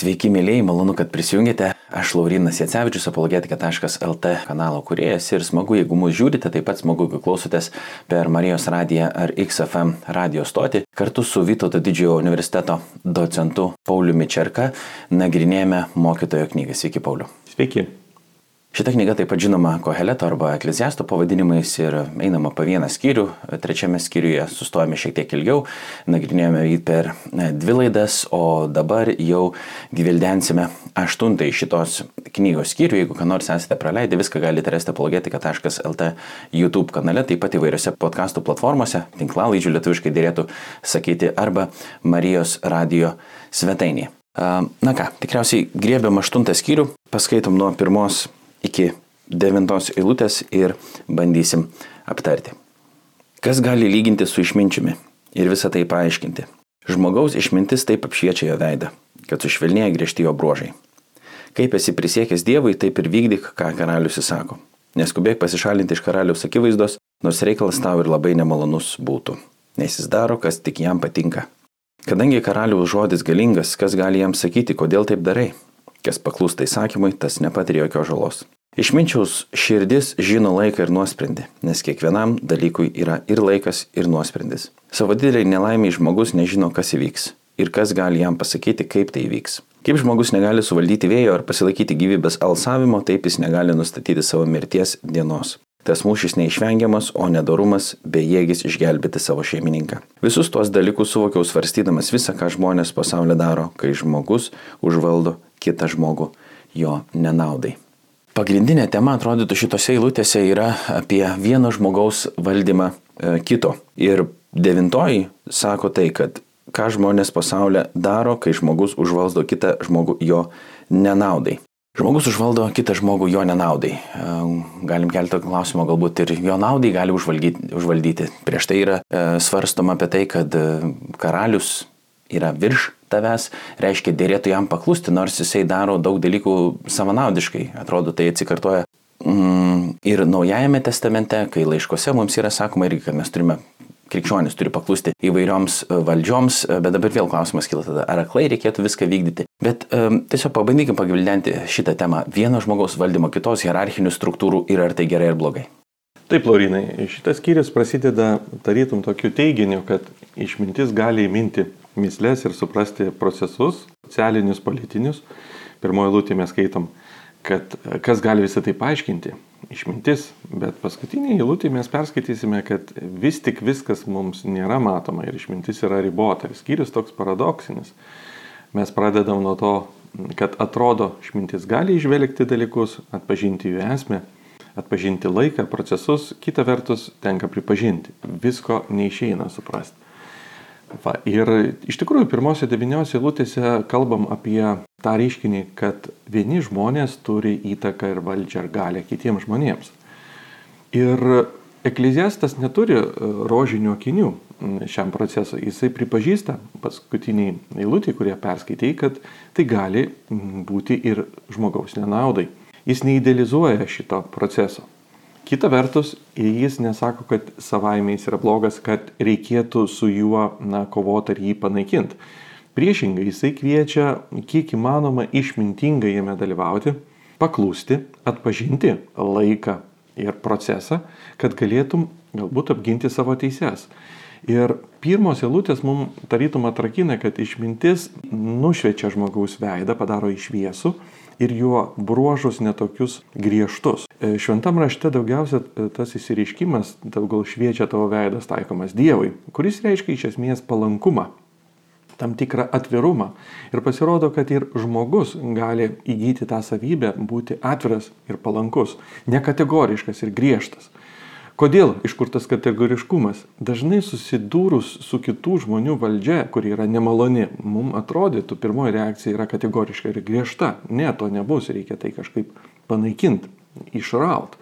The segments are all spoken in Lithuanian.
Sveiki, mėlyjei, malonu, kad prisijungėte. Aš Laurinas Jacevičius, apologetika.lt kanalo kuriejas ir smagu, jeigu mus žiūrite, taip pat smagu, jeigu klausotės per Marijos radiją ar XFM radio stotį. Kartu su Vytauto didžiojo universiteto docentu Pauliu Mičerka nagrinėjame mokytojo knygą. Sveiki, Pauliu. Sveiki. Šita knyga taip pat žinoma Koheleto arba Ekleziasto pavadinimais ir einama po vieną skyrių. Trečiame skyriuje sustojame šiek tiek ilgiau, nagrinėjome jį per e, dvi laidas, o dabar jau gvildensime aštuntąjį šitos knygos skyrių. Jeigu ką nors esate praleidę, viską galite rasti apologetika.lt YouTube kanale, taip pat įvairiose podkastų platformose, tinklalaidžių lietuviškai dėlėtų sakyti, arba Marijos radio svetainėje. Na ką, tikriausiai grėbėm aštuntą skyrių, paskaitom nuo pirmos iki devintos eilutės ir bandysim aptarti. Kas gali lyginti su išminčiumi ir visą tai paaiškinti? Žmogaus išmintis taip apšviečia jo veidą, kad sušvelnėja griežti jo bruožai. Kaip esi prisiekęs Dievui, taip ir vykdyk, ką karalius įsako. Neskubėk pasišalinti iš karaliaus akivaizdos, nors reikalas tau ir labai nemalonus būtų, nes jis daro, kas tik jam patinka. Kadangi karaliaus žodis galingas, kas gali jam sakyti, kodėl taip darai? Kas paklūsta įsakymui, tas nepatiria jokios žalos. Išminčiaus širdis žino laiką ir nuosprendį, nes kiekvienam dalykui yra ir laikas, ir nuosprendis. Savo dideliai nelaimiai žmogus nežino, kas įvyks ir kas gali jam pasakyti, kaip tai įvyks. Kaip žmogus negali suvaldyti vėjo ar pasilaikyti gyvybės alsavimo, taip jis negali nustatyti savo mirties dienos. Tas mūšis neišvengiamas, o nedarumas bejėgis išgelbėti savo šeimininką. Visus tuos dalykus suvokiau svarstydamas visą, ką žmonės pasaulyje daro, kai žmogus užvaldo kitą žmogų jo nenaudai. Pagrindinė tema, atrodytų, šitose eilutėse yra apie vieno žmogaus valdymą e, kito. Ir devintoji sako tai, kad ką žmonės pasaulyje daro, kai žmogus užvaldo kitą žmogų jo nenaudai. Žmogus užvaldo kitą žmogų jo nenaudai. E, galim kelti klausimą, galbūt ir jo naudai gali užvaldyti. užvaldyti. Prieš tai yra e, svarstoma apie tai, kad karalius yra virš tavęs, reiškia dėrėtų jam paklusti, nors jisai daro daug dalykų savanaudiškai. Atrodo, tai atsikartoja mm, ir Naujajame testamente, kai laiškose mums yra sakoma irgi, kad mes turime krikščionis turi paklusti įvairioms e, valdžioms, e, bet dabar vėl klausimas kyla tada, ar aklai reikėtų viską vykdyti. Bet um, tiesiog pabandykim pagvildenti šitą temą vieno žmogaus valdymo kitos hierarchinių struktūrų ir ar tai gerai ar blogai. Taip, Laurinai, šitas skyrius prasideda tarytum tokiu teiginiu, kad išmintis gali įminti mislės ir suprasti procesus, socialinius, politinius. Pirmoji lūtė mes skaitom, kad kas gali visą tai paaiškinti - išmintis, bet paskutinėje eilutėje mes perskaitysime, kad vis tik viskas mums nėra matoma ir išmintis yra ribota. Ir skyrius toks paradoksinis. Mes pradedam nuo to, kad atrodo išmintis gali išvelgti dalykus, atpažinti jų esmę, atpažinti laiką, procesus, kita vertus tenka pripažinti, visko neišeina suprasti. Va, ir iš tikrųjų, pirmose devyniose eilutėse kalbam apie tą reiškinį, kad vieni žmonės turi įtaką ir valdžią ar galę kitiems žmonėms. Ir ekleziastas neturi e, rožinių akinių šiam procesui. Jisai pripažįsta paskutiniai eilutė, kurie perskaitė, kad tai gali būti ir žmogaus nenaudai. Jis neidealizuoja šito proceso. Kita vertus, jis nesako, kad savaime jis yra blogas, kad reikėtų su juo na, kovoti ar jį panaikinti. Priešingai, jisai kviečia kiek įmanoma išmintingai jame dalyvauti, paklūsti, atpažinti laiką ir procesą, kad galėtum galbūt apginti savo teises. Ir pirmos eilutės mums tarytum atrakina, kad išmintis nušvečia žmogaus veidą, padaro išviesų ir jo bruožus netokius griežtus. E, šventam rašte daugiausia e, tas įsireiškimas, daugiau šviečia tavo veidas taikomas Dievui, kuris reiškia iš esmės palankumą, tam tikrą atvirumą. Ir pasirodo, kad ir žmogus gali įgyti tą savybę būti atviras ir palankus, nekategoriškas ir griežtas. Kodėl? Iš kur tas kategoriškumas? Dažnai susidūrus su kitų žmonių valdžia, kuri yra nemaloni, mums atrodytų, pirmoji reakcija yra kategoriška ir griežta. Ne, to nebus, reikia tai kažkaip panaikinti, išraut.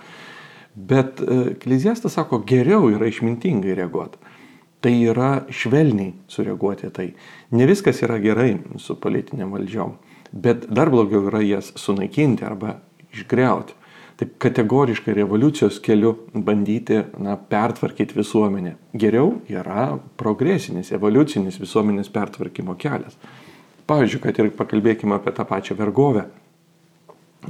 Bet e, Kliziastas sako, geriau yra išmintingai reaguoti. Tai yra švelniai sureaguoti tai. Ne viskas yra gerai su politinėm valdžiom, bet dar blogiau yra jas sunaikinti arba išgriauti taip kategoriškai revoliucijos keliu bandyti na, pertvarkyti visuomenę. Geriau yra progresinis, evoliucinis visuomenės pertvarkymo kelias. Pavyzdžiui, kad ir pakalbėkime apie tą pačią vergovę.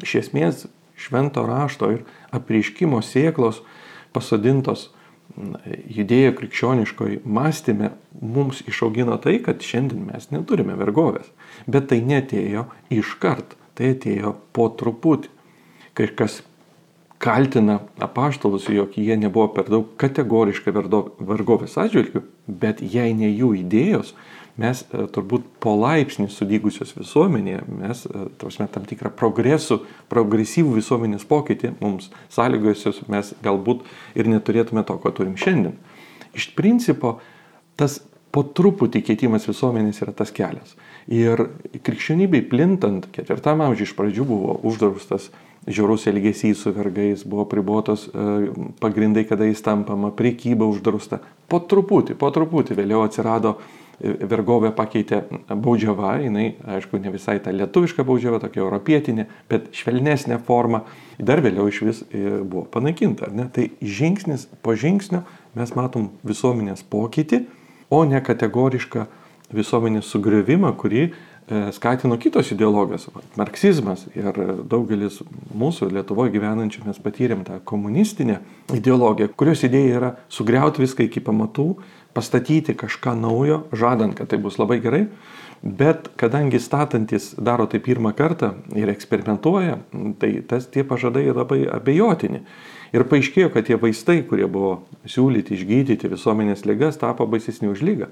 Iš esmės, švento rašto ir apreiškimo sėklos pasodintos judėjo krikščioniškoj mąstymė mums išaugino tai, kad šiandien mes neturime vergovės. Bet tai netėjo iškart, tai atėjo po truputį. Kažkas kaltina apaštalus, jog jie nebuvo per daug kategoriškai vergovės atžvilgių, bet jei ne jų idėjos, mes e, turbūt po laipsnį sudygusios visuomenėje, mes e, tausme, tam tikrą progresų, progresyvų visuomenės pokytį mums sąlygojusios mes galbūt ir neturėtume to, ko turim šiandien. Iš principo, tas po truputį keitimas visuomenės yra tas kelias. Ir krikščionybei plintant, ketvirtam amžiui iš pradžių buvo uždraustas žiaurus elgesys su vergais, buvo pribuotos e, pagrindai, kada jis tampama, priekyba uždrausta. Po truputį, po truputį vėliau atsirado e, vergovė pakeitė baudžiava, jinai, aišku, ne visai ta lietuviška baudžiava, tokia europietinė, bet švelnesnė forma, dar vėliau iš vis e, buvo panaikinta. Ne? Tai žingsnis po žingsnio mes matom visuomenės pokytį, o ne kategorišką visuomenės sugriuvimą, kurį skatino kitos ideologijos, marksizmas ir daugelis mūsų Lietuvoje gyvenančių mes patyrėm tą komunistinę ideologiją, kurios idėja yra sugriauti viską iki pamatų, pastatyti kažką naujo, žadant, kad tai bus labai gerai, bet kadangi statantis daro tai pirmą kartą ir eksperimentuoja, tai tas tie pažadai labai abejotini. Ir paaiškėjo, kad tie vaistai, kurie buvo siūlyti išgydyti visuomenės lygas, tapo baisesni už lygą.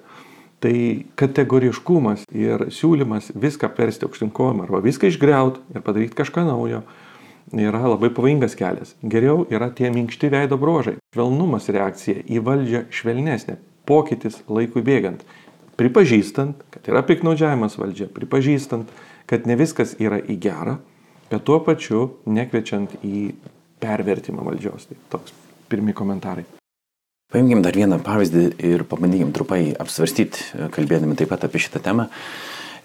Tai kategoriškumas ir siūlymas viską persti aukštinkojom arba viską išgriauti ir padaryti kažką naujo yra labai pavojingas kelias. Geriau yra tie minkšti veido brožai. Švelnumas reakcija į valdžią švelnesnė. Pokytis laikui bėgant. Pripažįstant, kad yra piknaudžiavimas valdžia, pripažįstant, kad ne viskas yra į gerą, bet tuo pačiu nekviečiant į pervertimą valdžios. Tai toks pirmi komentarai. Paimkim dar vieną pavyzdį ir pabandykim trumpai apsvarstyti, kalbėdami taip pat apie šitą temą.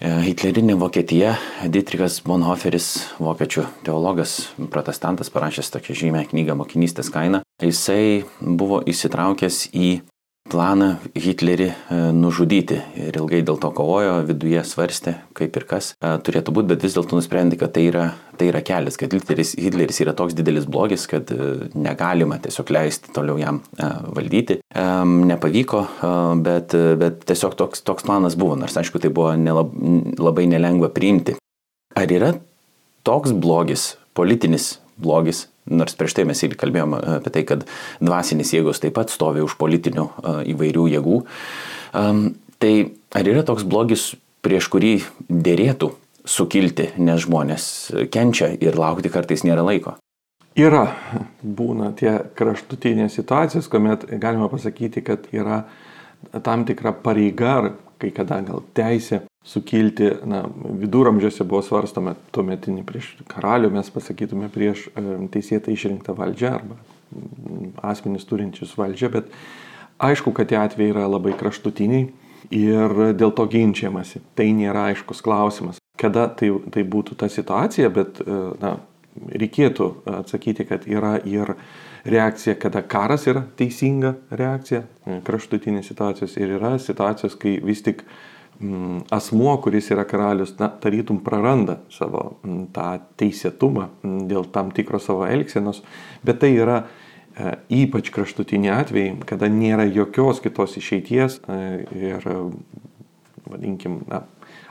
E, Hitlerinė Vokietija, Dietrichas Bonhoferis, vokiečių teologas, protestantas, parašęs tokią žymę knygą Mokinystės kaina, jisai buvo įsitraukęs į planą Hitlerį e, nužudyti ir ilgai dėl to kovojo, viduje svarstė, kaip ir kas e, turėtų būti, bet vis dėlto nusprendė, kad tai yra, tai yra kelias, kad Hitleris, Hitleris yra toks didelis blogis, kad e, negalima tiesiog leisti toliau jam valdyti. Nepavyko, bet, bet tiesiog toks, toks planas buvo, nors aišku, tai buvo nelab, labai nelengva priimti. Ar yra toks blogis, politinis blogis Nors prieš tai mes ir kalbėjome apie tai, kad dvasinės jėgos taip pat stovi už politinių įvairių jėgų. Tai ar yra toks blogis, prieš kurį dėrėtų sukilti, nes žmonės kenčia ir laukti kartais nėra laiko? Yra, būna tie kraštutinės situacijos, kuomet galima pasakyti, kad yra tam tikra pareiga ar kai kada gal teisė sukilti, na, viduramžiuose buvo svarstama tuometinį prieš karalių, mes pasakytume prieš e, teisėtą išrinktą valdžią arba asmenys turinčius valdžią, bet aišku, kad tie atvejai yra labai kraštutiniai ir dėl to ginčiamasi. Tai nėra aiškus klausimas, kada tai, tai būtų ta situacija, bet e, na, reikėtų atsakyti, kad yra ir reakcija, kada karas yra teisinga reakcija, kraštutinės situacijos ir yra situacijos, kai vis tik uh, asmuo, kuris yra karalius, na, tarytum praranda savo mm, tą teisėtumą mm, dėl tam tikro savo elgsenos, bet tai yra e, ypač kraštutiniai atvejai, kada nėra jokios kitos išeities e, ir, vadinkim, na,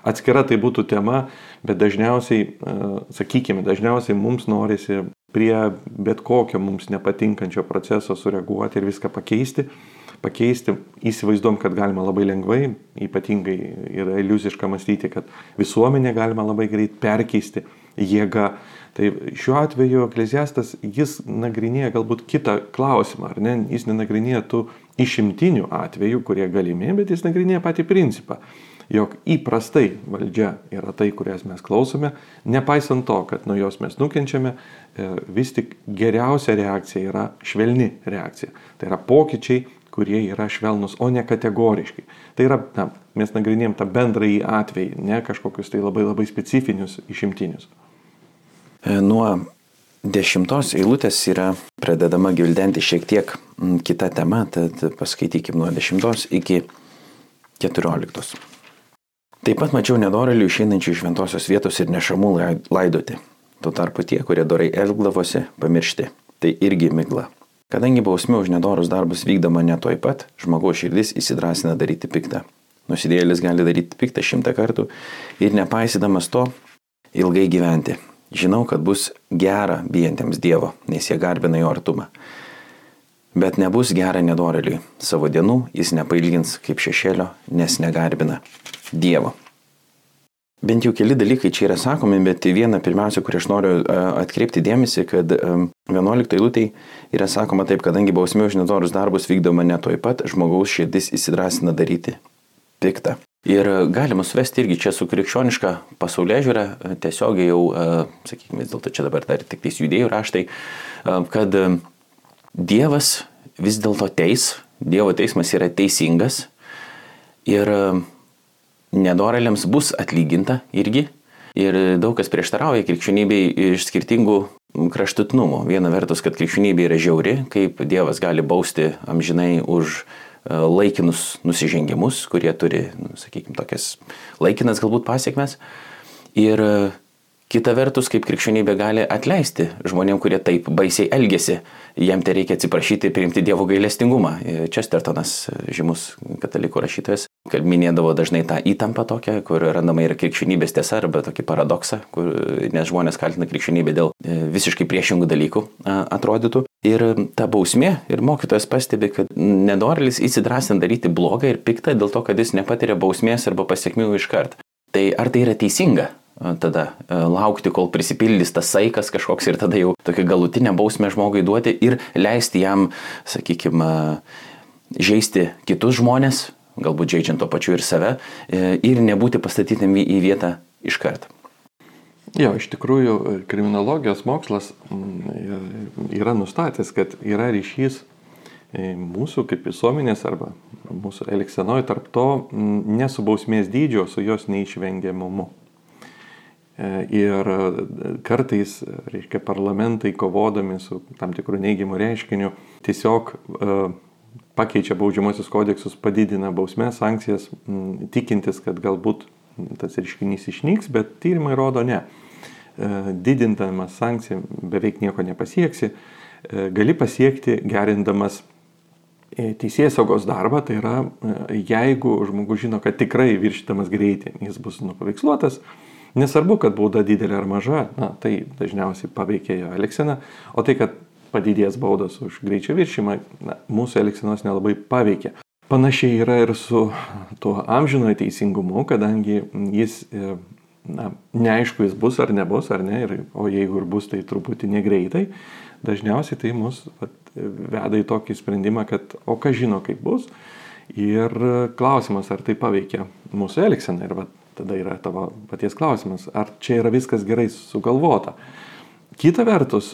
atskira tai būtų tema, bet dažniausiai, e, sakykime, dažniausiai mums norisi prie bet kokio mums nepatinkančio proceso sureaguoti ir viską pakeisti pakeisti. Įsivaizduom, kad galima labai lengvai, ypatingai yra iliuziška mąstyti, kad visuomenė galima labai greit perkeisti jėga. Tai šiuo atveju ekleziastas jis nagrinėja galbūt kitą klausimą, ar ne? Jis nenagrinėja tų išimtinių atvejų, kurie galimi, bet jis nagrinėja patį principą jog įprastai valdžia yra tai, kurias mes klausome, nepaisant to, kad nuo jos mes nukenčiame, e, vis tik geriausia reakcija yra švelni reakcija. Tai yra pokyčiai, kurie yra švelnus, o ne kategoriški. Tai yra, na, mes nagrinėjom tą bendrąjį atvejį, ne kažkokius tai labai labai specifinius išimtinius. E, nuo dešimtos eilutės yra pradedama gvildenti šiek tiek kita tema, tad paskaitykim nuo dešimtos iki keturioliktos. Taip pat mačiau nedorelių išeinančių iš šventosios vietos ir nešamų laidoti. Tuo tarpu tie, kurie dorai elgdavosi, pamiršti. Tai irgi migla. Kadangi bausmė už nedorus darbus vykdoma ne toj pat, žmogaus širdis įsidrasina daryti piktą. Nusidėlis gali daryti piktą šimtą kartų ir nepaisydamas to ilgai gyventi. Žinau, kad bus gera bijantiems Dievo, nes jie garbina jo artumą. Bet nebus gera nedoreliui. Savo dienų jis nepailgins kaip šešėlio, nes negarbina Dievo. Bent jau keli dalykai čia yra sakomi, bet viena pirmiausia, kurį aš noriu e, atkreipti dėmesį, kad 11 eilutėje yra sakoma taip, kadangi bausmė už nedorus darbus vykdoma ne toj pat, žmogaus širdis įsidrasina daryti piktą. Ir galima suvesti irgi čia su krikščioniška pasaulyje žiūra, tiesiog jau, e, sakykime, vis dėlto čia dabar dar tik tais judėjų raštai, e, kad Dievas vis dėlto teis, Dievo teismas yra teisingas ir nedorėliams bus atlyginta irgi. Ir daug kas prieštarauja krikščionybei iš skirtingų kraštutinumų. Viena vertus, kad krikščionybė yra žiauri, kaip Dievas gali bausti amžinai už e, laikinus nusižengimus, kurie turi, nu, sakykime, tokias laikinas galbūt pasiekmes. Ir e, kita vertus, kaip krikščionybė gali atleisti žmonėm, kurie taip baisiai elgesi jam tai reikia atsiprašyti priimti Dievo gailestingumą. Čestertonas, žymus katalikų rašytojas, minėdavo dažnai tą įtampą tokią, kur randama yra krikščionybės tiesa arba tokį paradoksą, kur, nes žmonės kaltina krikščionybę dėl e, visiškai priešingų dalykų atrodytų. Ir ta bausmė, ir mokytojas pastebi, kad nedorėlis įsidrasina daryti blogą ir piktą dėl to, kad jis nepatiria bausmės arba pasiekmių iškart. Tai ar tai yra teisinga? tada e, laukti, kol prisipildys tas saikas kažkoks ir tada jau tokią galutinę bausmę žmogui duoti ir leisti jam, sakykime, žaisti kitus žmonės, galbūt žaidžiant to pačiu ir save, e, ir nebūti pastatytam į vietą iškart. Jo, iš tikrųjų, kriminologijos mokslas mm, yra nustatęs, kad yra ryšys e, mūsų kaip visuomenės arba mūsų elgsenoje tarp to mm, nesubausmės dydžio su jos neišvengiamumu. E, ir kartais, reiškia, parlamentai kovodami su tam tikrų neigiamų reiškinių tiesiog e, pakeičia baudžiamosius kodeksus, padidina bausmės, sankcijas, tikintis, kad galbūt tas reiškinys išnyks, bet tyrimai rodo ne. Didindamas sankciją beveik nieko nepasieksi, gali pasiekti gerindamas teisės saugos darbą, tai yra jeigu žmogus žino, kad tikrai viršytamas greitį jis bus nupaveiksluotas, Nesvarbu, kad bauda didelė ar maža, na, tai dažniausiai paveikia jo elgseną, o tai, kad padidės baudos už greičio viršymą, na, mūsų elgsenos nelabai paveikia. Panašiai yra ir su tuo amžinojo teisingumu, kadangi jis, e, na, neaišku, jis bus ar nebus, ar ne, ir, o jeigu ir bus, tai truputį negreitai, dažniausiai tai mus vat, veda į tokį sprendimą, kad o ką žino, kaip bus. Ir klausimas, ar tai paveikia mūsų elgseną. Ir vat, tada yra tavo paties klausimas, ar čia yra viskas gerai sugalvota. Kita vertus,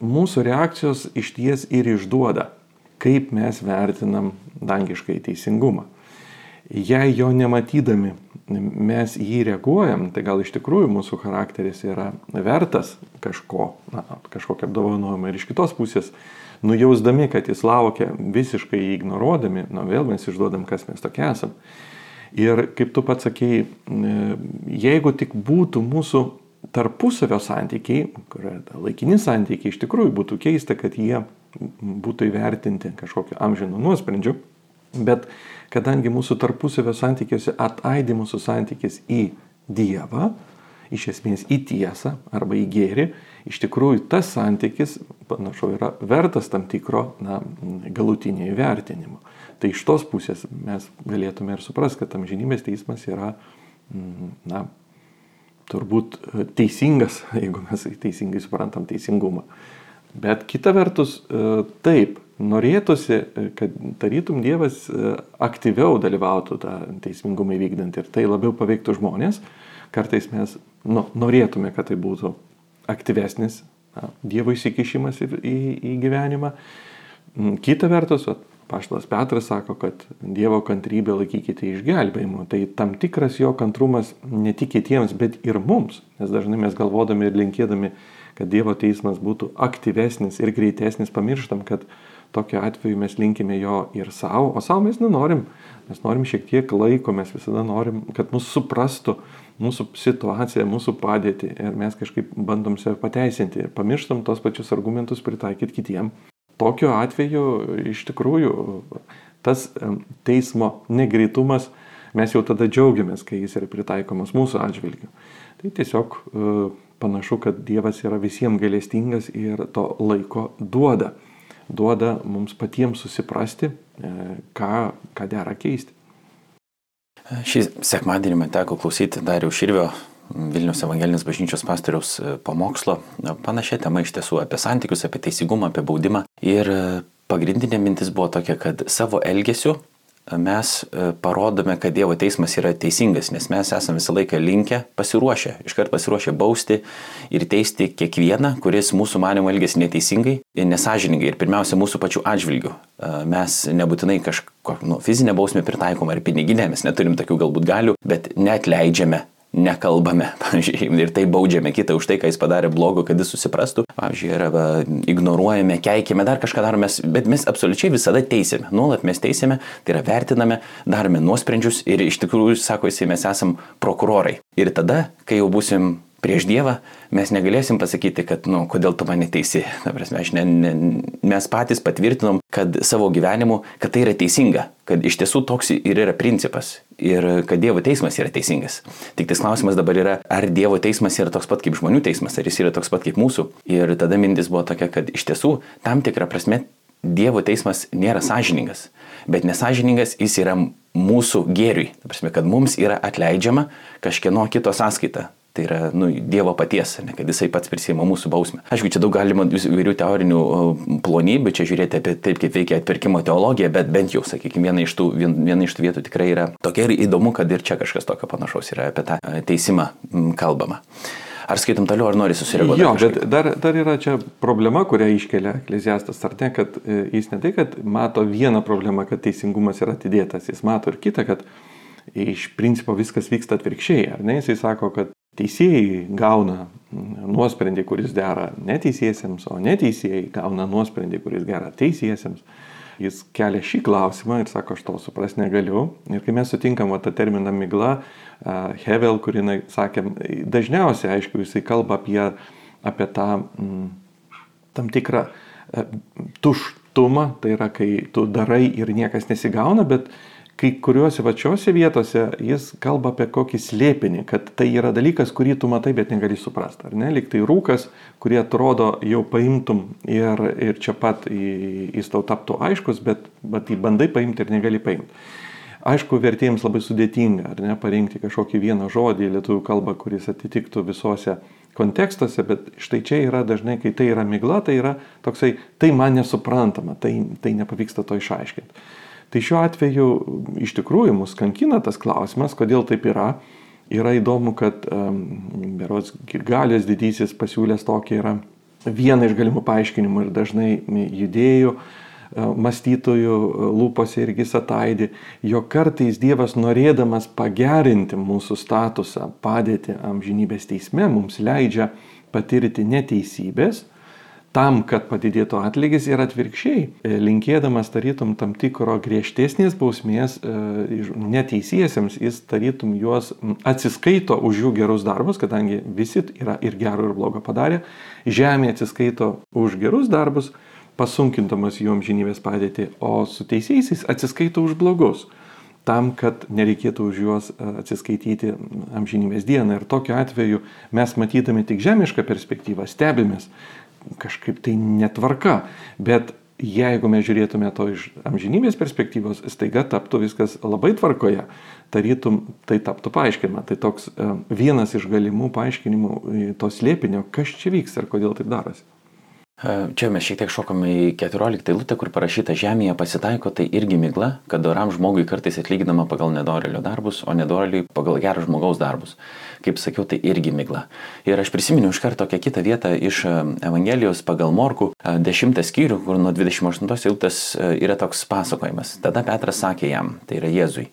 mūsų reakcijos iš ties ir išduoda, kaip mes vertinam dangiškai teisingumą. Jei jo nematydami mes jį reaguojam, tai gal iš tikrųjų mūsų charakteris yra vertas kažko, na, kažkokio apdovanojimo ir iš kitos pusės, nujausdami, kad jis laukia, visiškai jį ignoruodami, na vėl mes išduodam, kas mes tokie esame. Ir kaip tu pats sakėjai, jeigu tik būtų mūsų tarpusavio santykiai, kurie laikini santykiai, iš tikrųjų būtų keista, kad jie būtų įvertinti kažkokiu amžinu nuosprendžiu, bet kadangi mūsų tarpusavio santykiuose ataidi mūsų santykis į Dievą, iš esmės į tiesą arba į gėrį, iš tikrųjų tas santykis, panašu, yra vertas tam tikro na, galutinio įvertinimo. Tai iš tos pusės mes galėtume ir suprasti, kad amžinybės teismas yra, mm, na, turbūt e, teisingas, jeigu mes teisingai suprantam teisingumą. Bet kita vertus, e, taip, norėtųsi, e, kad tarytum Dievas aktyviau dalyvautų tą teismingumą įvykdant ir tai labiau paveiktų žmonės. Kartais mes nu, norėtume, kad tai būtų aktyvesnis na, Dievo įsikišimas į, į, į gyvenimą. Mm, kita vertus, Paštas Petras sako, kad Dievo kantrybę laikykite išgelbėjimu. Tai tam tikras jo kantrumas ne tik kitiems, bet ir mums. Nes dažnai mes galvodami ir linkėdami, kad Dievo teismas būtų aktyvesnis ir greitesnis, pamirštam, kad tokiu atveju mes linkime jo ir savo, o savo mes nenorim. Mes norim šiek tiek laiko, mes visada norim, kad mūsų suprastų mūsų situaciją, mūsų padėtį ir mes kažkaip bandom save pateisinti ir pamirštam tos pačius argumentus pritaikyti kitiem. Tokiu atveju iš tikrųjų tas teismo negreitumas, mes jau tada džiaugiamės, kai jis yra pritaikomas mūsų atžvilgiu. Tai tiesiog e, panašu, kad Dievas yra visiems gailestingas ir to laiko duoda. Duoda mums patiems susiprasti, e, ką, ką dera keisti. Šį sekmadienį man teko klausyti Dariau Širvio Vilnius Evangelinės bažnyčios pastoriaus e, pamokslo. Panašia tema iš tiesų apie santykius, apie teisingumą, apie baudimą. Ir pagrindinė mintis buvo tokia, kad savo elgesiu mes e, parodome, kad Dievo teismas yra teisingas, nes mes esame visą laiką linkę pasiruošę, iškart pasiruošę bausti ir teisti kiekvieną, kuris mūsų manimo elgesi neteisingai ir nesažiningai ir pirmiausia mūsų pačių atžvilgių. E, mes nebūtinai kažko nu, fizinę bausmę pritaikom ar piniginę, mes neturim tokių galbūt galių, bet net leidžiame nekalbame, pavyzdžiui, ir tai baudžiame kitą už tai, ką jis padarė blogo, kad jis susiprastų, pavyzdžiui, yra va, ignoruojame, keikime, dar kažką darome, bet mes absoliučiai visada teisėme, nuolat mes teisėme, tai yra vertiname, darome nuosprendžius ir iš tikrųjų, sako jisai, mes esam prokurorai. Ir tada, kai jau busim prieš Dievą, mes negalėsim pasakyti, kad, nu, kodėl tu mane teisi. Ta prasme, ne, ne, mes patys patvirtinom, kad savo gyvenimu, kad tai yra teisinga, kad iš tiesų toks ir yra principas ir kad Dievo teismas yra teisingas. Tik tas klausimas dabar yra, ar Dievo teismas yra toks pat kaip žmonių teismas, ar jis yra toks pat kaip mūsų. Ir tada mintis buvo tokia, kad iš tiesų tam tikrą prasme Dievo teismas nėra sąžiningas, bet nesažiningas jis yra mūsų gėriui. Ta prasme, kad mums yra atleidžiama kažkieno kito sąskaita. Tai yra nu, Dievo paties, ne, kad jisai pats prisėmė mūsų bausmę. Aišku, čia daug galima įvairių teorinių plonybių, čia žiūrėti apie taip, kaip veikia atpirkimo teologija, bet bent jau, sakykime, viena iš tų, viena iš tų vietų tikrai yra tokia ir įdomu, kad ir čia kažkas tokio panašaus yra apie tą teisimą kalbama. Ar skaitom toliau, ar nori susireaguoti? Jo, bet dar, dar yra čia problema, kurią iškelia Ekleziastas, ar ne, kad e, jis ne tai, kad mato vieną problemą, kad teisingumas yra atidėtas, jis mato ir kitą, kad iš principo viskas vyksta atvirkščiai, ar ne? Jisai sako, kad teisėjai gauna nuosprendį, kuris dera neteisėsiams, o neteisėjai gauna nuosprendį, kuris dera teisėsiams. Jis kelia šį klausimą ir sako, aš to supras negaliu. Ir kai mes sutinkam tą terminą migla, Hevel, kurį sakė, dažniausiai, aišku, jisai kalba apie, apie tą m, tam tikrą tuštumą, tai yra, kai tu darai ir niekas nesigauna, bet kai kuriuose pačiose vietose jis kalba apie kokį slėpinį, kad tai yra dalykas, kurį tu matai, bet negali suprasti. Ar ne? Lik tai rūkas, kurį atrodo jau paimtum ir, ir čia pat jis tau taptų aiškus, bet, bet jį bandai paimti ir negali paimti. Aišku, vertėjams labai sudėtinga, ar ne, parinkti kažkokį vieną žodį į lietuvių kalbą, kuris atitiktų visuose kontekstuose, bet štai čia yra dažnai, kai tai yra migla, tai yra toksai, tai man nesuprantama, tai, tai nepavyksta to išaiškinti. Tai šiuo atveju iš tikrųjų mus kankina tas klausimas, kodėl taip yra. Yra įdomu, kad um, Berots Girgalės didysis pasiūlęs tokį yra vieną iš galimų paaiškinimų ir dažnai judėjų, mąstytojų lūpose irgi sataidi, jo kartais Dievas norėdamas pagerinti mūsų statusą, padėti amžinybės teisme, mums leidžia patirti neteisybės, tam, kad padidėtų atlygis ir atvirkščiai, e, linkėdamas tarytum tam tikro griežtesnės bausmės e, neteisiesiems, jis tarytum juos atsiskaito už jų gerus darbus, kadangi visi yra ir gero ir blogo padarę, žemė atsiskaito už gerus darbus, pasunkindamas jų amžinybės padėtį, o su teisėjaisiais atsiskaito už blogus tam, kad nereikėtų už juos e, atsiskaityti amžinybės dieną. Ir tokiu atveju mes matydami tik žemišką perspektyvą stebimės, kažkaip tai netvarka. Bet jeigu mes žiūrėtume to iš amžinybės perspektyvos, staiga taptų viskas labai tvarkoje, tarytum tai taptų paaiškinama. Tai toks e, vienas iš galimų paaiškinimų e, to slėpinio, kas čia vyksta ir kodėl taip darosi. Čia mes šiek tiek šokame į 14 eilutę, kur parašyta žemėje pasitaiko, tai irgi migla, kad doram žmogui kartais atlyginama pagal nedorelio darbus, o nedoreliui pagal gerą žmogaus darbus. Kaip sakiau, tai irgi migla. Ir aš prisiminiau iš karto tokią kitą vietą iš Evangelijos pagal Morku, 10 skyrių, kur nuo 28 eilutės yra toks pasakojimas. Tada Petras sakė jam, tai yra Jėzui,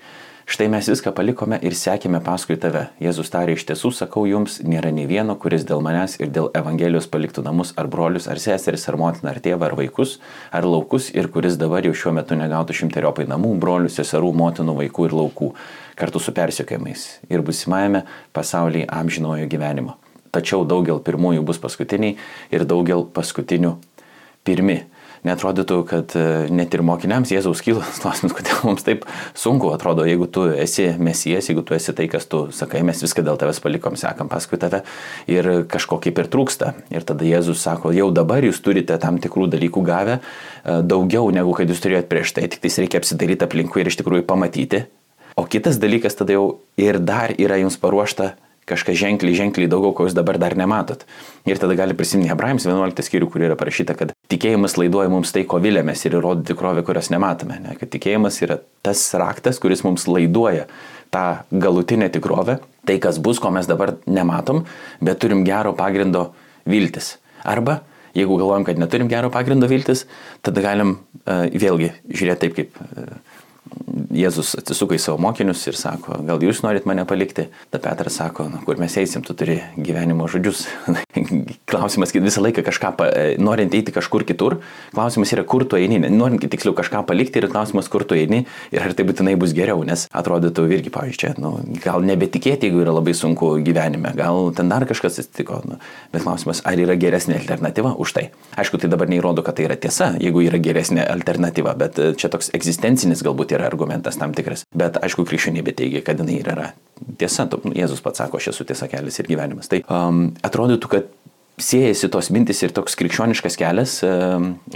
Štai mes viską palikome ir sekėme paskui tave. Jėzus tarė, iš tiesų sakau jums, nėra nei vieno, kuris dėl manęs ir dėl Evangelijos paliktų namus ar brolius, ar seseris, ar motiną, ar tėvą, ar vaikus, ar laukus ir kuris dabar jau šiuo metu negautų šimteriopai namų, brolių, seserų, motinų, vaikų ir laukų, kartu su persiekėjimais ir busimajame pasaulyje amžinojo gyvenimo. Tačiau daugel pirmųjų bus paskutiniai ir daugel paskutinių pirmi netrodytų, kad e, net ir mokiniams Jėzaus kylas klausimas, kodėl mums taip sunku atrodo, jeigu tu esi mesijas, jeigu tu esi tai, kas tu sakai, mes viską dėl tavęs palikom, sekam paskui tave ir kažko kaip ir trūksta. Ir tada Jėzus sako, jau dabar jūs turite tam tikrų dalykų gavę, e, daugiau negu kad jūs turėjot prieš tai, tik tai reikia apsidaryti aplinkui ir iš tikrųjų pamatyti. O kitas dalykas tada jau ir dar yra jums paruošta kažkas ženkliai, ženkliai daugiau, ko jūs dabar dar nematot. Ir tada gali prisiminti Hebrajams 11 skyrių, kur yra parašyta, kad tikėjimas laiduoja mums tai, ko vilėmės ir įrodo tikrovę, kurios nematome. Ne? Kad tikėjimas yra tas raktas, kuris mums laiduoja tą galutinę tikrovę, tai kas bus, ko mes dabar nematom, bet turim gero pagrindo viltis. Arba jeigu galvojam, kad neturim gero pagrindo viltis, tada galim uh, vėlgi žiūrėti taip, kaip uh, Jėzus atsisuko į savo mokinius ir sako, gal jūs norit mane palikti? Ta Petras sako, na, kur mes eisim, tu turi gyvenimo žodžius. klausimas, kad visą laiką kažką, pa, norint eiti kažkur kitur, klausimas yra, kur tu eini, norint tiksliau kažką palikti ir klausimas, kur tu eini ir ar tai būtinai bus geriau, nes atrodytų irgi, pavyzdžiui, čia, nu, gal nebetikėti, jeigu yra labai sunku gyvenime, gal ten dar kažkas atsitiko, nu, bet klausimas, ar yra geresnė alternatyva už tai. Aišku, tai dabar neįrodo, kad tai yra tiesa, jeigu yra geresnė alternatyva, bet čia toks egzistencinis galbūt yra argumentas tam tikras. Bet aišku, krikščionybė teigia, kad jinai yra tiesa. Jėzus pats sako, aš esu tiesa kelias ir gyvenimas. Tai um, atrodytų, kad siejasi tos mintis ir toks krikščioniškas kelias, e,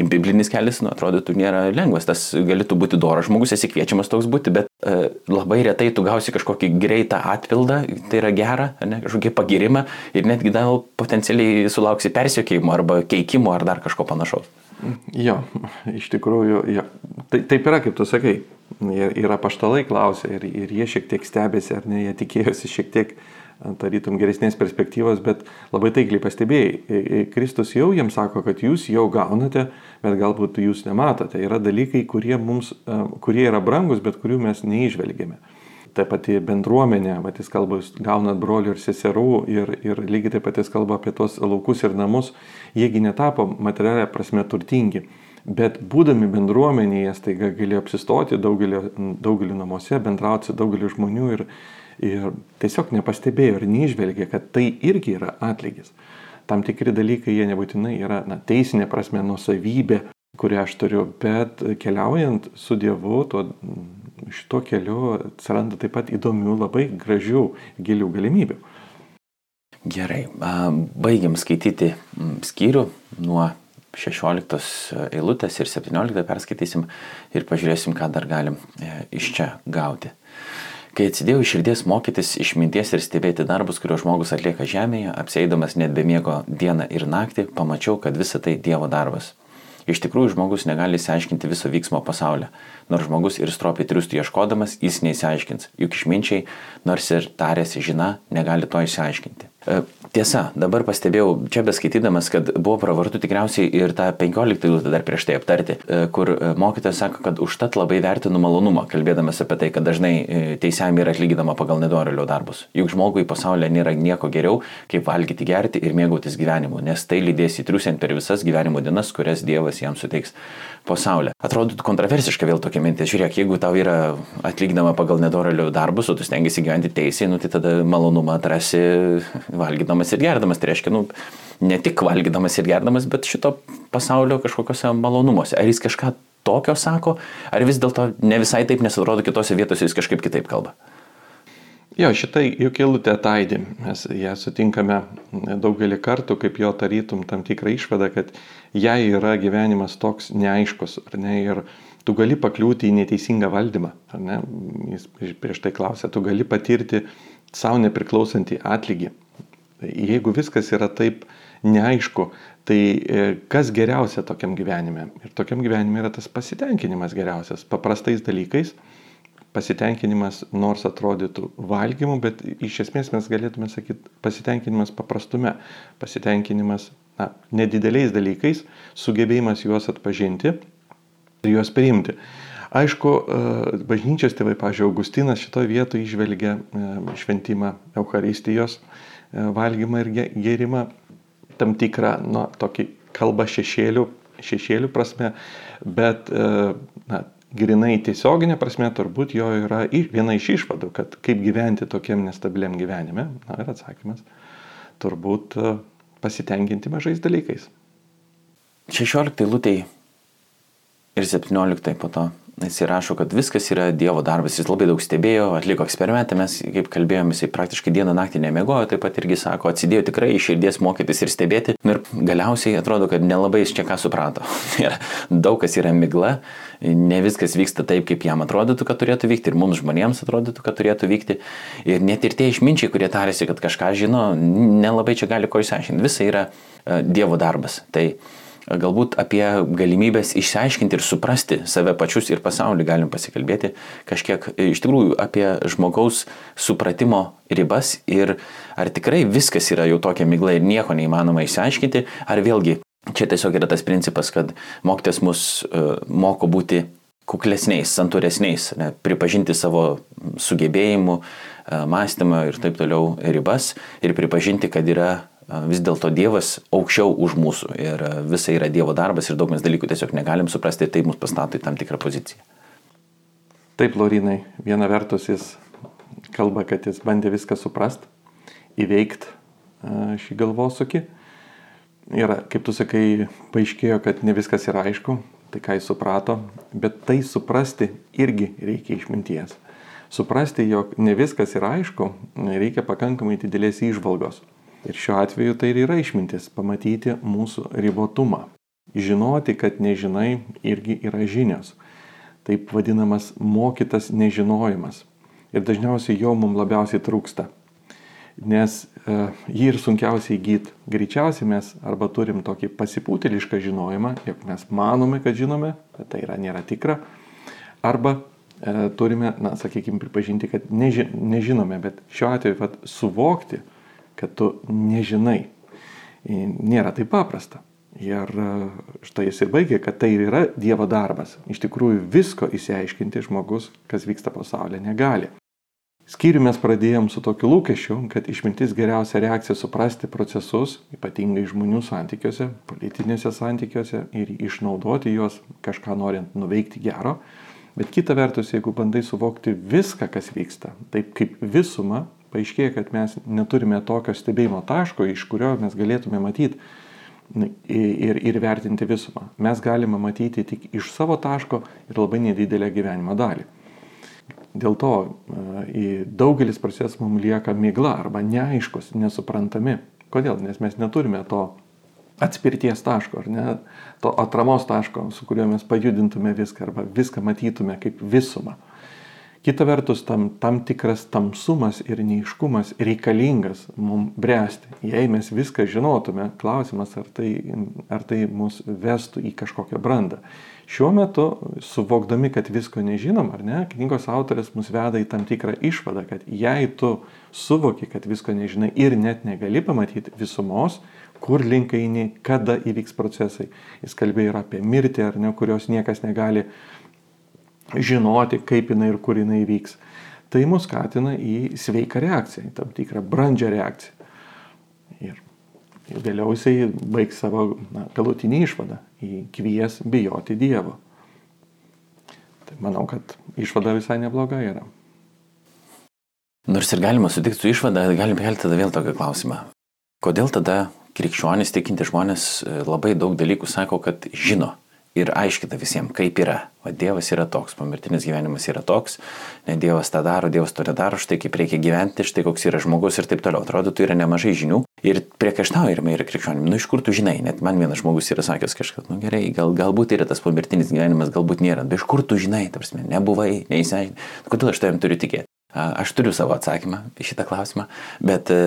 biblinis kelias, nu, atrodytų, nėra lengvas. Tas galėtų būti doras žmogus, esi kviečiamas toks būti, bet e, labai retai tu gausi kažkokį greitą atpildą, tai yra gera, ne, kažkokį pagirimą ir netgi gal potencialiai sulauksi persiekėjimo arba keikimo ar dar kažko panašaus. Jo, iš tikrųjų, jo. Tai, taip yra, kaip tu sakai. Ir, ir apaštalai klausė ir, ir jie šiek tiek stebėsi, ar ne, jie tikėjosi šiek tiek tarytum geresnės perspektyvos, bet labai taikliai pastebėjai. Kristus jau jiems sako, kad jūs jau gaunate, bet galbūt jūs nematote. Yra dalykai, kurie, mums, kurie yra brangus, bet kurių mes neižvelgėme. Ta pati bendruomenė, mat jis kalba, jūs gaunat brolių ir seserų ir, ir lygiai taip pat jis kalba apie tos laukus ir namus, jiegi netapo materialia prasme turtingi. Bet būdami bendruomenėje, staiga galėjo apsistoti daugelį, daugelį namuose, bendrauti su daugeliu žmonių ir, ir tiesiog nepastebėjo ir neižvelgė, kad tai irgi yra atlygis. Tam tikri dalykai, jie nebūtinai yra na, teisinė prasme nusavybė, kurią aš turiu, bet keliaujant su Dievu, tuo, šito keliu atsiranda taip pat įdomių, labai gražių, gilių galimybių. Gerai, baigiam skaityti skyrių nuo 16 eilutės ir 17 perskaitysim ir pažiūrėsim, ką dar galim e, iš čia gauti. Kai atsidėjau iš širdies mokytis išminties ir stebėti darbus, kuriuos žmogus atlieka žemėje, apseidamas net be miego dieną ir naktį, pamačiau, kad visa tai Dievo darbas. Iš tikrųjų, žmogus negali įsiaiškinti viso vyksmo pasaulyje. Nors žmogus ir stropiai triustų ieškodamas, jis neįsiaiškins. Juk išminčiai, nors ir tarėsi žina, negali to įsiaiškinti. E, tiesa, dabar pastebėjau, čia beskaitydamas, kad buvo pravartu tikriausiai ir tą 15 eilutę dar prieš tai aptarti, e, kur e, mokytojas sako, kad užtat labai vertinu malonumą, kalbėdamas apie tai, kad dažnai teisėjami yra atlygydama pagal nedorelio darbus. Juk žmogui pasaulyje nėra nieko geriau, kaip valgyti, gerti ir mėgautis gyvenimu, nes tai lydės įtriusiant per visas gyvenimo dienas, kurias Dievas jam suteiks pasaulio. Atrodytų kontroversiška vėl tokia mintis. Žiūrėk, jeigu tau yra atlyginama pagal nedorelių darbus, o tu stengiasi gyventi teisėjai, nu, tai tada malonumą atrasi valgydamas ir gerdamas. Tai reiškia, nu, ne tik valgydamas ir gerdamas, bet šito pasaulio kažkokiuose malonumuose. Ar jis kažką tokio sako, ar vis dėlto ne visai taip, nes atrodo kitose vietose jis kažkaip kitaip kalba. Jo, šitai juk eilutė taidė. Mes ją sutinkame daugelį kartų, kaip jo tarytum tam tikrą išvadą, kad jai yra gyvenimas toks neaiškus, ar ne, ir tu gali pakliūti į neteisingą valdymą, ar ne, jis prieš tai klausė, tu gali patirti savo nepriklausantį atlygį. Jeigu viskas yra taip neaišku, tai e, kas geriausia tokiam gyvenime? Ir tokiam gyvenime yra tas pasitenkinimas geriausias, paprastais dalykais pasitenkinimas nors atrodytų valgymu, bet iš esmės mes galėtume sakyti pasitenkinimas paprastume, pasitenkinimas na, nedideliais dalykais, sugebėjimas juos atpažinti ir juos priimti. Aišku, e, bažnyčios tėvai, pažiūrėjau, Augustinas šitoje vietoje išvelgia e, šventimą Euharistijos e, valgymą ir gėrimą, tam tikrą, nu, tokį kalbą šešėlių, šešėlių prasme, bet, na, grinai tiesioginė prasme turbūt jo yra viena iš išvadų, kad kaip gyventi tokiam nestabiliam gyvenime. Na ir atsakymas turbūt pasitenkinti mažais dalykais. 16 lūtei ir 17 po to Jis įrašo, kad viskas yra Dievo darbas. Jis labai daug stebėjo, atliko eksperimentą, mes, kaip kalbėjome, jisai praktiškai dieną naktį nemiegojo, taip pat irgi sako, atsidėjo tikrai iš širdies mokytis ir stebėti. Ir galiausiai atrodo, kad nelabai jis čia ką suprato. ir daug kas yra migla, ne viskas vyksta taip, kaip jam atrodytų, kad turėtų vykti ir mums žmonėms atrodytų, kad turėtų vykti. Ir net ir tie išminčiai, kurie tarėsi, kad kažką žino, nelabai čia gali ko išsiaiškinti. Visa yra e, Dievo darbas. Tai galbūt apie galimybės išsiaiškinti ir suprasti save pačius ir pasaulį galim pasikalbėti kažkiek iš tikrųjų apie žmogaus supratimo ribas ir ar tikrai viskas yra jau tokia migla ir nieko neįmanoma išsiaiškinti, ar vėlgi čia tiesiog yra tas principas, kad mokytas mus uh, moko būti kuklesniais, santūresniais, ne, pripažinti savo sugebėjimų, uh, mąstymą ir taip toliau ribas ir pripažinti, kad yra vis dėlto Dievas aukščiau už mūsų ir visa yra Dievo darbas ir daug mes dalykų tiesiog negalim suprasti, tai mus pastato į tam tikrą poziciją. Taip, Lorinai, viena vertus jis kalba, kad jis bandė viską suprasti, įveikti šį galvosūkį. Ir, kaip tu sakai, paaiškėjo, kad ne viskas yra aišku, tai ką jis suprato, bet tai suprasti irgi reikia išminties. Suprasti, jog ne viskas yra aišku, reikia pakankamai didelės išvalgos. Ir šiuo atveju tai ir yra išmintis - pamatyti mūsų ribotumą. Žinoti, kad nežinai, irgi yra žinios. Taip vadinamas mokytas nežinojimas. Ir dažniausiai jo mums labiausiai trūksta. Nes uh, jį ir sunkiausiai įgyti. Greičiausiai mes arba turim tokį pasipūtėlišką žinojimą, jog mes manome, kad žinome, bet tai yra nėra tikra. Arba uh, turime, na, sakykime, pripažinti, kad neži nežinome, bet šiuo atveju vat, suvokti, kad tu nežinai. Nėra taip paprasta. Ir e, štai jis ir baigė, kad tai yra Dievo darbas. Iš tikrųjų visko įsiaiškinti žmogus, kas vyksta pasaulyje, negali. Skyrių mes pradėjom su tokiu lūkesčiu, kad išmintis geriausia reakcija suprasti procesus, ypatingai žmonių santykiuose, politinėse santykiuose ir išnaudoti juos kažką norint nuveikti gero. Bet kita vertus, jeigu bandai suvokti viską, kas vyksta, taip kaip visumą, paaiškėja, kad mes neturime tokio stebėjimo taško, iš kurio mes galėtume matyti ir, ir vertinti visumą. Mes galime matyti tik iš savo taško ir labai nedidelę gyvenimo dalį. Dėl to daugelis procesų mums lieka migla arba neaiškus, nesuprantami. Kodėl? Nes mes neturime to atspirties taško, ar ne, to atramos taško, su kuriuo mes pajudintume viską arba viską matytume kaip visumą. Kita vertus, tam, tam tikras tamsumas ir neiškumas reikalingas mums bręsti. Jei mes viską žinotume, klausimas, ar tai, ar tai mus vestų į kažkokią brandą. Šiuo metu, suvokdami, kad visko nežinom, ar ne, knygos autorės mus veda į tam tikrą išvadą, kad jei tu suvoki, kad visko nežinai ir net negali pamatyti visumos, kur link eini, kada įvyks procesai. Jis kalbėjo ir apie mirtį, ar ne, kurios niekas negali žinoti, kaip jinai ir kur jinai vyks. Tai mus skatina į sveiką reakciją, į tam tikrą brandžią reakciją. Ir vėliau jisai baigs savo na, galutinį išvadą į kvies bijoti Dievo. Tai manau, kad išvada visai nebloga yra. Nors ir galima sutikti su išvada, galim kelti tada vėl tokį klausimą. Kodėl tada krikščionys tikinti žmonės labai daug dalykų sako, kad žino, ir aiškina visiems, kaip yra. O Dievas yra toks, pomirtinis gyvenimas yra toks, ne Dievas tą daro, Dievas to nedaro, štai kaip reikia gyventi, štai koks yra žmogus ir taip toliau. Atrodo, tu yra nemažai žinių ir priekaištaujama yra krikščionim. Nu iš kur tu žinai, net man vienas žmogus yra sakęs kažkas, nu gerai, gal, galbūt yra tas pomirtinis gyvenimas, galbūt nėra, bet iš kur tu žinai, tarsi, nebuvai, neįsiaiškinai, kodėl aš tavim turiu tikėti. Aš turiu savo atsakymą į šitą klausimą, bet e,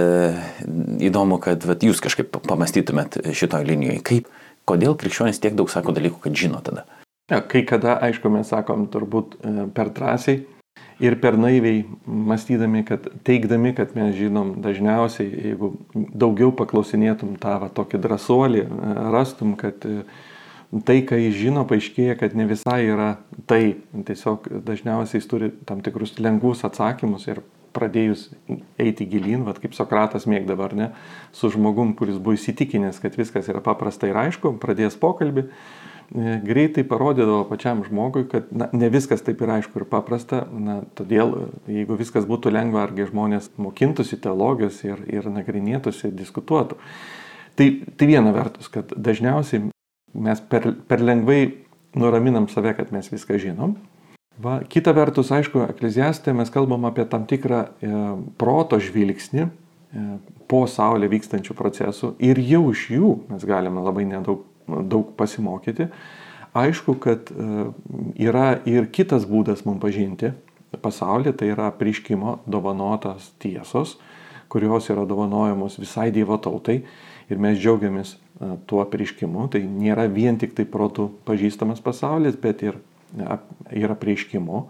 įdomu, kad vat, jūs kažkaip pamastytumėt šitoje linijoje, kaip Kodėl krikščionys tiek daug sako dalykų, kad žino tada? Ja, kai kada, aišku, mes sakom turbūt e, per drąsiai ir per naiviai mąstydami, kad teikdami, kad mes žinom dažniausiai, jeigu daugiau paklausinėtum tą va, tokį drąsuolį, e, rastum, kad e, tai, ką jis žino, paaiškėja, kad ne visai yra tai. Tiesiog dažniausiai jis turi tam tikrus lengvus atsakymus ir pradėjus eiti gilin, vad kaip Sokratas mėgdavo, ne, su žmogum, kuris buvo įsitikinęs, kad viskas yra paprasta ir aišku, pradėjęs pokalbį, e, greitai parodydavo pačiam žmogui, kad na, ne viskas taip yra aišku ir paprasta, na, todėl jeigu viskas būtų lengva, argi žmonės mokintųsi teologijos ir, ir nagrinėtųsi, diskutuotų. Tai, tai viena vertus, kad dažniausiai mes per, per lengvai nuraminam save, kad mes viską žinom, Va, kita vertus, aišku, ekleziastė mes kalbam apie tam tikrą e, proto žvilgsnį e, po Saulė vykstančių procesų ir jau iš jų mes galime labai nedaug daug pasimokyti. Aišku, kad e, yra ir kitas būdas mums pažinti pasaulį, tai yra prieškimo dovanotas tiesos, kurios yra dovanojamos visai Dievo tautai ir mes džiaugiamės e, tuo prieškimu. Tai nėra vien tik tai protų pažįstamas pasaulis, bet ir yra prieškimu.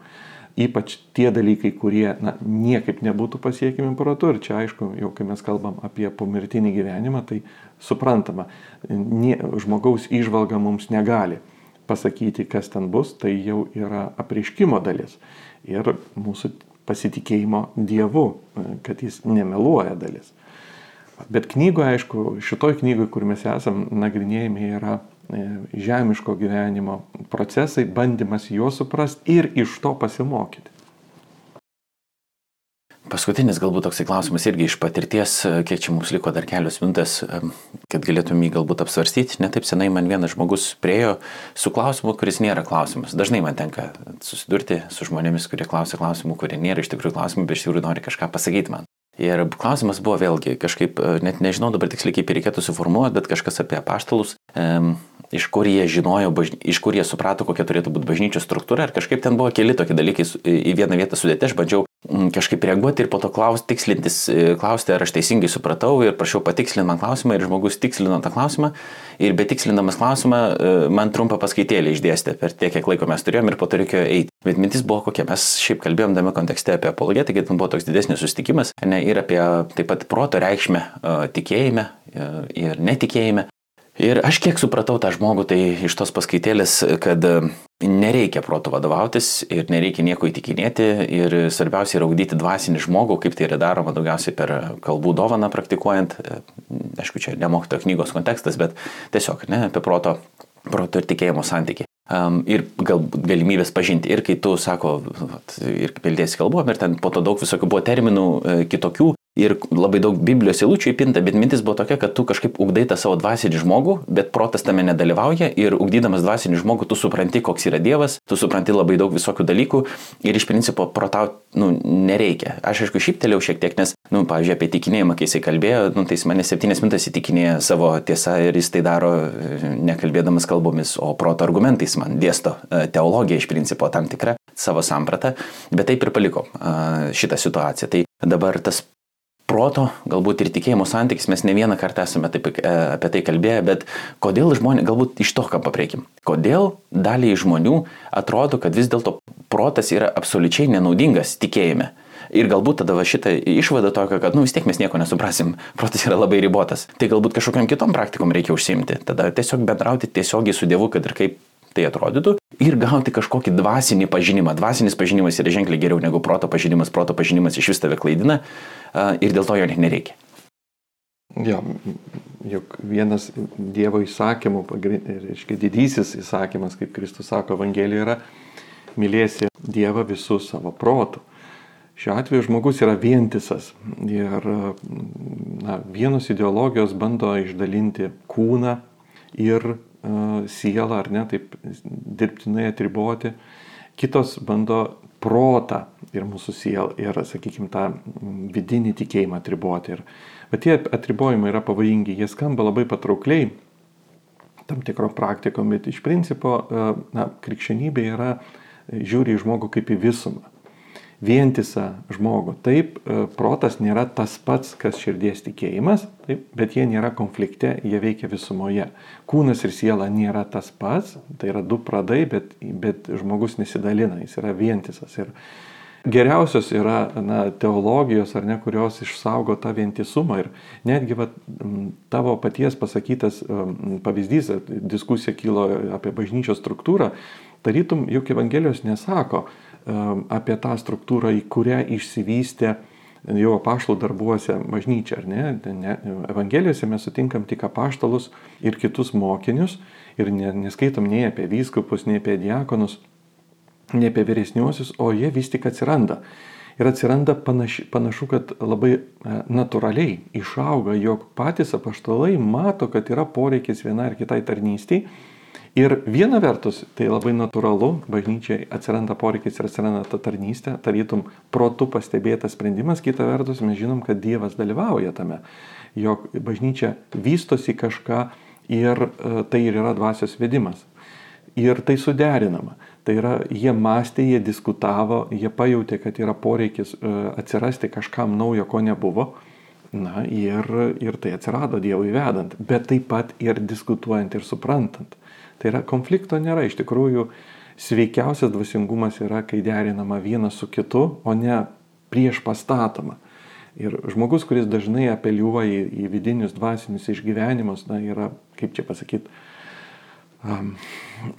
Ypač tie dalykai, kurie na, niekaip nebūtų pasiekimi protu. Ir čia aišku, jau kai mes kalbam apie pomirtinį gyvenimą, tai suprantama, nie, žmogaus išvalga mums negali pasakyti, kas ten bus, tai jau yra apriškimo dalis. Ir mūsų pasitikėjimo Dievu, kad jis nemeluoja dalis. Bet knygoje, aišku, šitoj knygoje, kur mes esam nagrinėjami, yra žemiško gyvenimo procesai, bandymas juos suprasti ir iš to pasimokyti. Paskutinis galbūt toksai klausimas irgi iš patirties, kiek čia mums liko dar kelios minutės, kad galėtum jį galbūt apsvarstyti. Netaip senai man vienas žmogus priejo su klausimu, kuris nėra klausimas. Dažnai man tenka susidurti su žmonėmis, kurie klausia klausimų, kurie nėra iš tikrųjų klausimų, bet iš tikrųjų nori kažką pasakyti man. Ir klausimas buvo vėlgi, kažkaip, net nežinau dabar tiksliai kaip reikėtų suformuoti, bet kažkas apie paštalus. Um, iš kur jie žinojo, bažny... iš kur jie suprato, kokia turėtų būti bažnyčios struktūra. Ir kažkaip ten buvo keli tokie dalykai į vieną vietą sudėti. Aš bandžiau mm, kažkaip reaguoti ir po to klaus, tikslintis, e, klausti, ar aš teisingai supratau ir prašiau patikslinti man klausimą ir žmogus tikslino tą klausimą. Ir betikslindamas klausimą e, man trumpą paskaitėlį išdėstė per tiek, kiek laiko mes turėjom ir po to reikėjo eiti. Bet mintis buvo kokia, mes šiaip kalbėjom tame kontekste apie apologetiką, tai ten buvo toks didesnis susitikimas ne, ir apie taip pat proto reikšmę uh, tikėjime uh, ir netikėjime. Ir aš kiek supratau tą žmogų, tai iš tos paskaitėlės, kad e, nereikia proto vadovautis ir nereikia nieko įtikinėti ir svarbiausia yra augdyti dvasinį žmogų, kaip tai yra daroma daugiausiai per kalbų dovaną praktikuojant. E, aišku, čia nemokyto knygos kontekstas, bet tiesiog ne, apie proto, proto ir tikėjimo santyki. Um, ir gal, galimybės pažinti. Ir kai tu, sako, ir kaip ilgėsi kalbom, ir ten po to daug visokių buvo terminų e, kitokių, ir labai daug Biblijos eilučių įpinta, bet mintis buvo tokia, kad tu kažkaip ugdai tą savo dvasinį žmogų, bet protas tame nedalyvauja ir ugdydamas dvasinį žmogų tu supranti, koks yra Dievas, tu supranti labai daug visokių dalykų ir iš principo protauti nu, nereikia. Aš aišku šyptelėjau šiek tiek, nes, nu, pavyzdžiui, apie tikinėjimą, kai jisai kalbėjo, nu, tai jis mane septynias minutės įtikinėja savo tiesą ir jis tai daro e, nekalbėdamas kalbomis, o proto argumentais man dėsto e, teologiją iš principo tam tikrą savo sampratą, bet taip ir paliko šitą situaciją. Tai dabar tas proto, galbūt ir tikėjimo santykis, mes ne vieną kartą esame taip, e, apie tai kalbėję, bet kodėl žmonės, galbūt iš to, ką papreikim, kodėl daliai žmonių atrodo, kad vis dėlto protas yra absoliučiai nenaudingas tikėjime. Ir galbūt tada šitą išvadą tokia, kad, nu vis tiek mes nieko nesuprasim, protas yra labai ribotas. Tai galbūt kažkokiam kitom praktikom reikia užsimti. Tada tiesiog bendrauti tiesiogiai su Dievu, kad ir kaip tai atrodytų, ir gauti kažkokį dvasinį pažinimą. Dvasinis pažinimas yra ženkliai geriau negu proto pažinimas, proto pažinimas iš vis tave klaidina ir dėl to jo net nereikia. Jo, juk vienas Dievo įsakymų, reiškia didysis įsakymas, kaip Kristus sako Evangelijoje, yra mylėsi Dievą visų savo protų. Šiuo atveju žmogus yra vientisas ir na, vienos ideologijos bando išdalinti kūną ir sielą, ar ne, taip dirbtinai atriboti. Kitos bando protą ir mūsų sielą ir, sakykime, tą vidinį tikėjimą atriboti. Ir, bet tie atribojimai yra pavojingi, jie skamba labai patraukliai tam tikro praktikom, bet iš principo na, krikščionybė yra žiūri į žmogų kaip į visumą vientisą žmogų. Taip, e, protas nėra tas pats, kas širdies tikėjimas, taip, bet jie nėra konflikte, jie veikia visumoje. Kūnas ir siela nėra tas pats, tai yra du pradai, bet, bet žmogus nesidalina, jis yra vientisas. Ir geriausios yra na, teologijos, ar ne, kurios išsaugo tą vientisumą. Ir netgi va, tavo paties pasakytas pavyzdys, diskusija kilo apie bažnyčios struktūrą, tarytum juk Evangelijos nesako apie tą struktūrą, į kurią išsivystė jau apaštalų darbuose bažnyčia, ar ne? ne? Evangelijose mes sutinkam tik apaštalus ir kitus mokinius ir neskaitom nei apie vyskupus, nei apie diakonus ne apie vyresniuosius, o jie vis tik atsiranda. Ir atsiranda panaši, panašu, kad labai e, natūraliai išauga, jog patys apaštalai mato, kad yra poreikis vienai ar kitai tarnystėj. Ir viena vertus, tai labai natūralu, bažnyčiai atsiranda poreikis ir atsiranda ta tarnystė, tarytum protų pastebėtas sprendimas, kita vertus mes žinom, kad Dievas dalyvauja tame, jog bažnyčia vystosi kažką ir e, tai ir yra dvasios vedimas. Ir tai suderinama. Tai yra, jie mąstė, jie diskutavo, jie pajutė, kad yra poreikis e, atsirasti kažkam naujo, ko nebuvo. Na ir, ir tai atsirado Dievui vedant, bet taip pat ir diskutuojant ir suprantant. Tai yra, konflikto nėra, iš tikrųjų sveikiausias dvasingumas yra, kai derinama vienas su kitu, o ne prieš pastatoma. Ir žmogus, kuris dažnai apeliuoja į, į vidinius dvasinius išgyvenimus, na, yra, kaip čia pasakyti,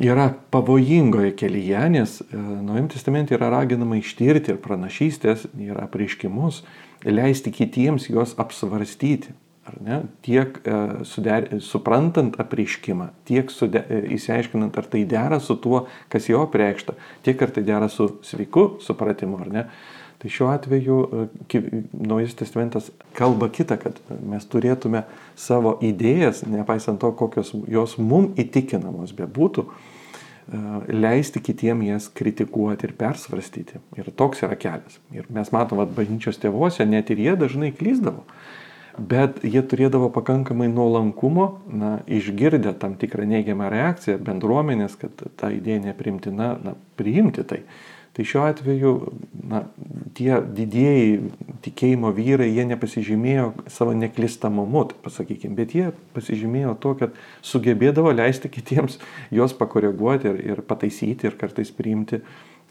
yra pavojingoje kelyje, nes e, Naujam testamente yra raginama ištirti ir pranašystės, ir apreiškimus, leisti kitiems juos apsvarstyti. Ar ne? Tiek e, suder, suprantant apreiškimą, tiek sude, e, įsiaiškinant, ar tai dera su tuo, kas jau apreikšta, tiek ar tai dera su sveiku supratimu, ar ne. Tai šiuo atveju e, Naujas testamentas kalba kitą, kad mes turėtume savo idėjas, nepaisant to, kokios jos mum įtikinamos bebūtų, e, leisti kitiem jas kritikuoti ir persvarstyti. Ir toks yra kelias. Ir mes matom, kad bažnyčios tėvuose net ir jie dažnai klyzdavo. Bet jie turėdavo pakankamai nuolankumo, na, išgirdę tam tikrą neigiamą reakciją bendruomenės, kad ta idėja neprimtina, na, priimti tai. Tai šiuo atveju na, tie didieji tikėjimo vyrai, jie nepasižymėjo savo neklistamumu, pasakykime, bet jie pasižymėjo to, kad sugebėdavo leisti kitiems juos pakoreguoti ir, ir pataisyti ir kartais priimti,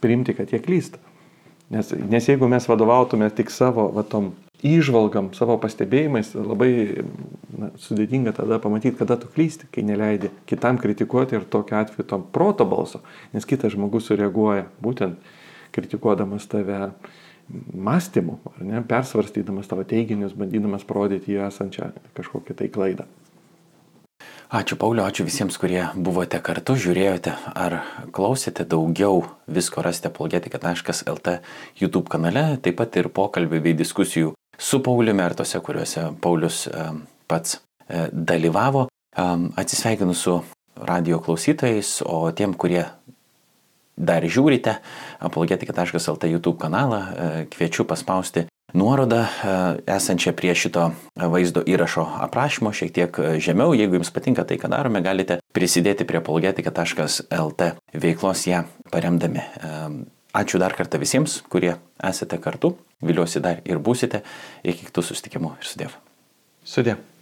priimti, kad jie klysta. Nes, nes jeigu mes vadovautume tik savo va, tom įžvalgam, savo pastebėjimais, labai na, sudėtinga tada pamatyti, kada tu klysti, kai neleidi kitam kritikuoti ir tokiu atveju tom proto balso, nes kitas žmogus sureaguoja būtent kritikuodamas tave mąstymu, ne, persvarstydamas tavo teiginius, bandydamas parodyti jį esančią kažkokią tai klaidą. Ačiū Pauliu, ačiū visiems, kurie buvote kartu, žiūrėjote ar klausėte daugiau visko rasite apologetika.lt YouTube kanale, taip pat ir pokalbių bei diskusijų su Pauliumi ar tose, kuriuose Paulius pats e, dalyvavo. Atsisveikinu su radio klausytojais, o tiem, kurie dar žiūrite apologetika.lt YouTube kanalą, e, kviečiu paspausti nuorodą e, esančią prie šito vaizdo įrašo aprašymo šiek tiek žemiau. Jeigu jums patinka tai, ką darome, galite prisidėti prie apologetika.lt veiklos ją paremdami. Ačiū dar kartą visiems, kurie esate kartu. Viliuosi dar ir būsite. Iki kitų susitikimų ir sudėv. Sudėv.